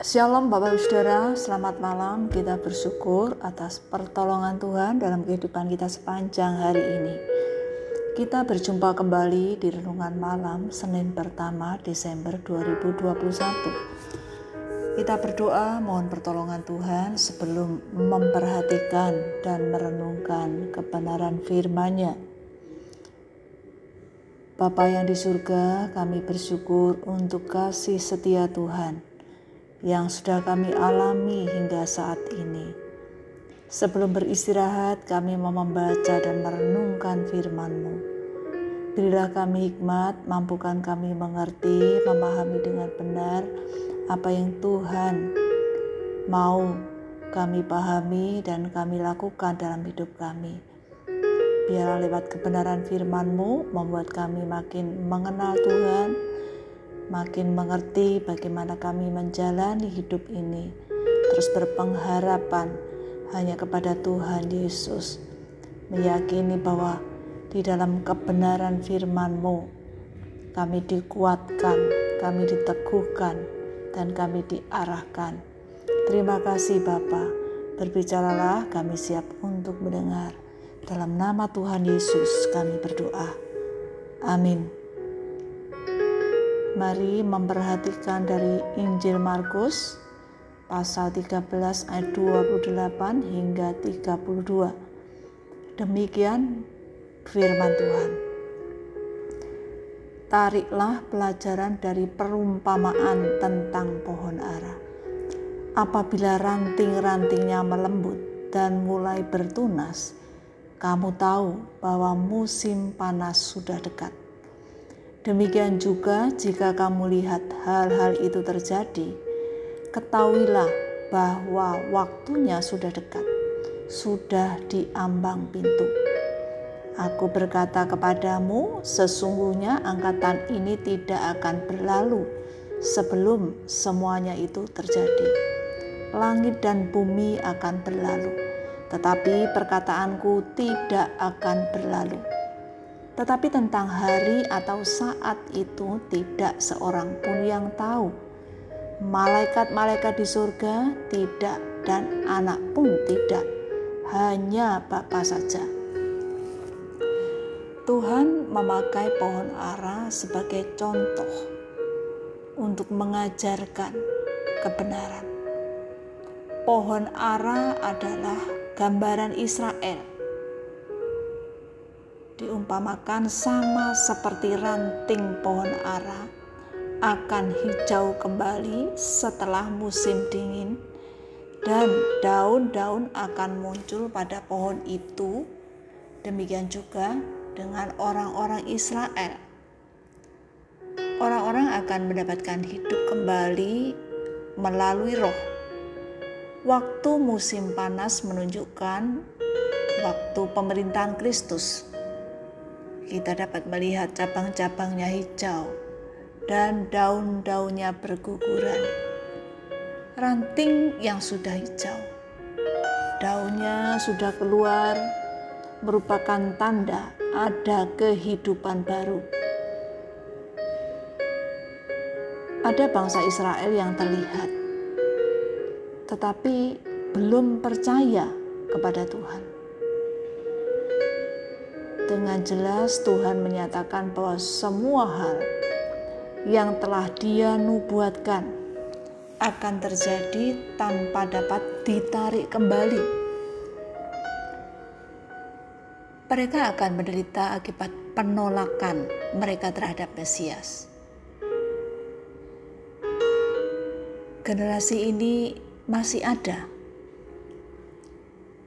Shalom Bapak Saudara, selamat malam. Kita bersyukur atas pertolongan Tuhan dalam kehidupan kita sepanjang hari ini. Kita berjumpa kembali di renungan malam Senin pertama Desember 2021. Kita berdoa mohon pertolongan Tuhan sebelum memperhatikan dan merenungkan kebenaran firman-Nya. Bapa yang di surga, kami bersyukur untuk kasih setia Tuhan yang sudah kami alami hingga saat ini. Sebelum beristirahat, kami mau membaca dan merenungkan firman-Mu. Berilah kami hikmat, mampukan kami mengerti, memahami dengan benar apa yang Tuhan mau kami pahami dan kami lakukan dalam hidup kami. Biarlah lewat kebenaran firman-Mu membuat kami makin mengenal Tuhan, makin mengerti bagaimana kami menjalani hidup ini, terus berpengharapan hanya kepada Tuhan Yesus, meyakini bahwa di dalam kebenaran firman-Mu kami dikuatkan, kami diteguhkan, dan kami diarahkan. Terima kasih Bapa. Berbicaralah kami siap untuk mendengar. Dalam nama Tuhan Yesus kami berdoa. Amin. Mari memperhatikan dari Injil Markus pasal 13 ayat 28 hingga 32. Demikian firman Tuhan. Tariklah pelajaran dari perumpamaan tentang pohon ara. Apabila ranting-rantingnya melembut dan mulai bertunas, kamu tahu bahwa musim panas sudah dekat. Demikian juga jika kamu lihat hal-hal itu terjadi, ketahuilah bahwa waktunya sudah dekat, sudah diambang pintu. Aku berkata kepadamu, sesungguhnya angkatan ini tidak akan berlalu sebelum semuanya itu terjadi. Langit dan bumi akan berlalu, tetapi perkataanku tidak akan berlalu tetapi tentang hari atau saat itu tidak seorang pun yang tahu. Malaikat-malaikat di surga tidak dan anak pun tidak, hanya Bapa saja. Tuhan memakai pohon ara sebagai contoh untuk mengajarkan kebenaran. Pohon ara adalah gambaran Israel diumpamakan sama seperti ranting pohon ara akan hijau kembali setelah musim dingin dan daun-daun akan muncul pada pohon itu. Demikian juga dengan orang-orang Israel. Orang-orang akan mendapatkan hidup kembali melalui roh. Waktu musim panas menunjukkan waktu pemerintahan Kristus kita dapat melihat cabang-cabangnya hijau dan daun-daunnya berguguran. Ranting yang sudah hijau, daunnya sudah keluar, merupakan tanda ada kehidupan baru. Ada bangsa Israel yang terlihat, tetapi belum percaya kepada Tuhan dengan jelas Tuhan menyatakan bahwa semua hal yang telah dia nubuatkan akan terjadi tanpa dapat ditarik kembali. Mereka akan menderita akibat penolakan mereka terhadap Mesias. Generasi ini masih ada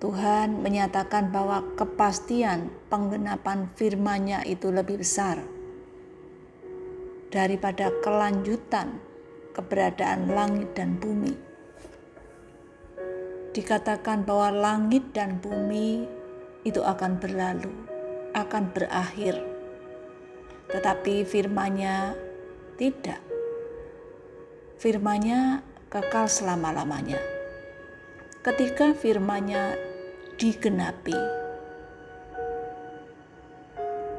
Tuhan menyatakan bahwa kepastian penggenapan firman-Nya itu lebih besar daripada kelanjutan keberadaan langit dan bumi. Dikatakan bahwa langit dan bumi itu akan berlalu, akan berakhir. Tetapi firman-Nya tidak. Firman-Nya kekal selama-lamanya. Ketika firman-Nya digenapi.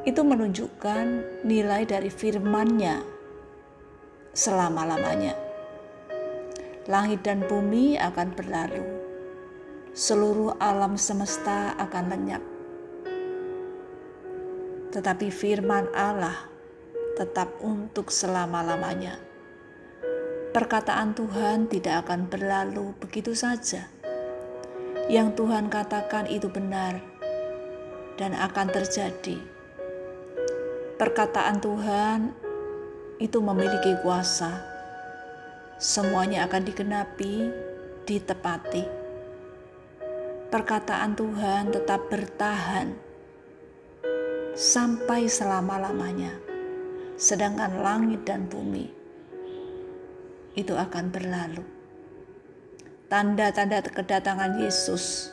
Itu menunjukkan nilai dari firman-Nya selama-lamanya. Langit dan bumi akan berlalu. Seluruh alam semesta akan lenyap. Tetapi firman Allah tetap untuk selama-lamanya. Perkataan Tuhan tidak akan berlalu begitu saja. Yang Tuhan katakan itu benar dan akan terjadi. Perkataan Tuhan itu memiliki kuasa. Semuanya akan digenapi, ditepati. Perkataan Tuhan tetap bertahan sampai selama-lamanya, sedangkan langit dan bumi itu akan berlalu. Tanda-tanda kedatangan Yesus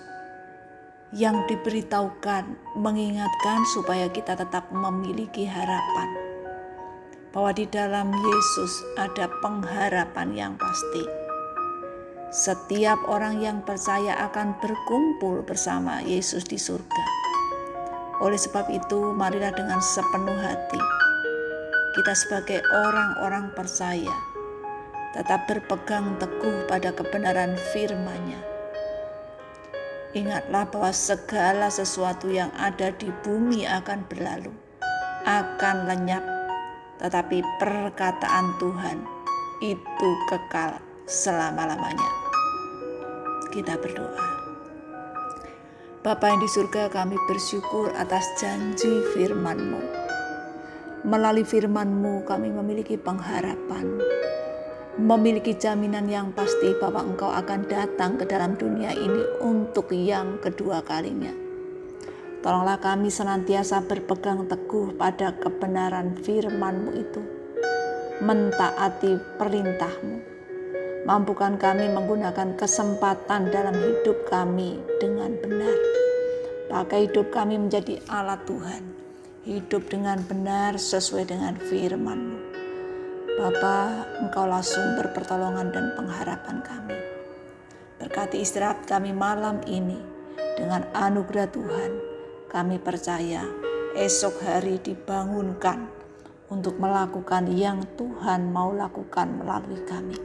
yang diberitahukan mengingatkan supaya kita tetap memiliki harapan bahwa di dalam Yesus ada pengharapan yang pasti. Setiap orang yang percaya akan berkumpul bersama Yesus di surga. Oleh sebab itu, marilah dengan sepenuh hati kita sebagai orang-orang percaya tetap berpegang teguh pada kebenaran firman-Nya Ingatlah bahwa segala sesuatu yang ada di bumi akan berlalu, akan lenyap, tetapi perkataan Tuhan itu kekal selama-lamanya. Kita berdoa. Bapa yang di surga kami bersyukur atas janji firman-Mu. Melalui firman-Mu kami memiliki pengharapan, memiliki jaminan yang pasti bahwa Engkau akan datang ke dalam dunia ini untuk yang kedua kalinya. Tolonglah kami senantiasa berpegang teguh pada kebenaran firman-Mu itu, mentaati perintah-Mu. Mampukan kami menggunakan kesempatan dalam hidup kami dengan benar. Pakai hidup kami menjadi alat Tuhan. Hidup dengan benar sesuai dengan firman-Mu. Bapa, Engkaulah sumber pertolongan dan pengharapan kami. Berkati istirahat kami malam ini dengan anugerah Tuhan. Kami percaya esok hari dibangunkan untuk melakukan yang Tuhan mau lakukan melalui kami.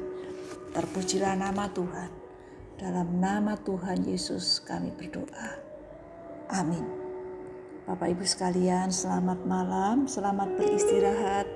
Terpujilah nama Tuhan. Dalam nama Tuhan Yesus kami berdoa. Amin. Bapak Ibu sekalian, selamat malam, selamat beristirahat.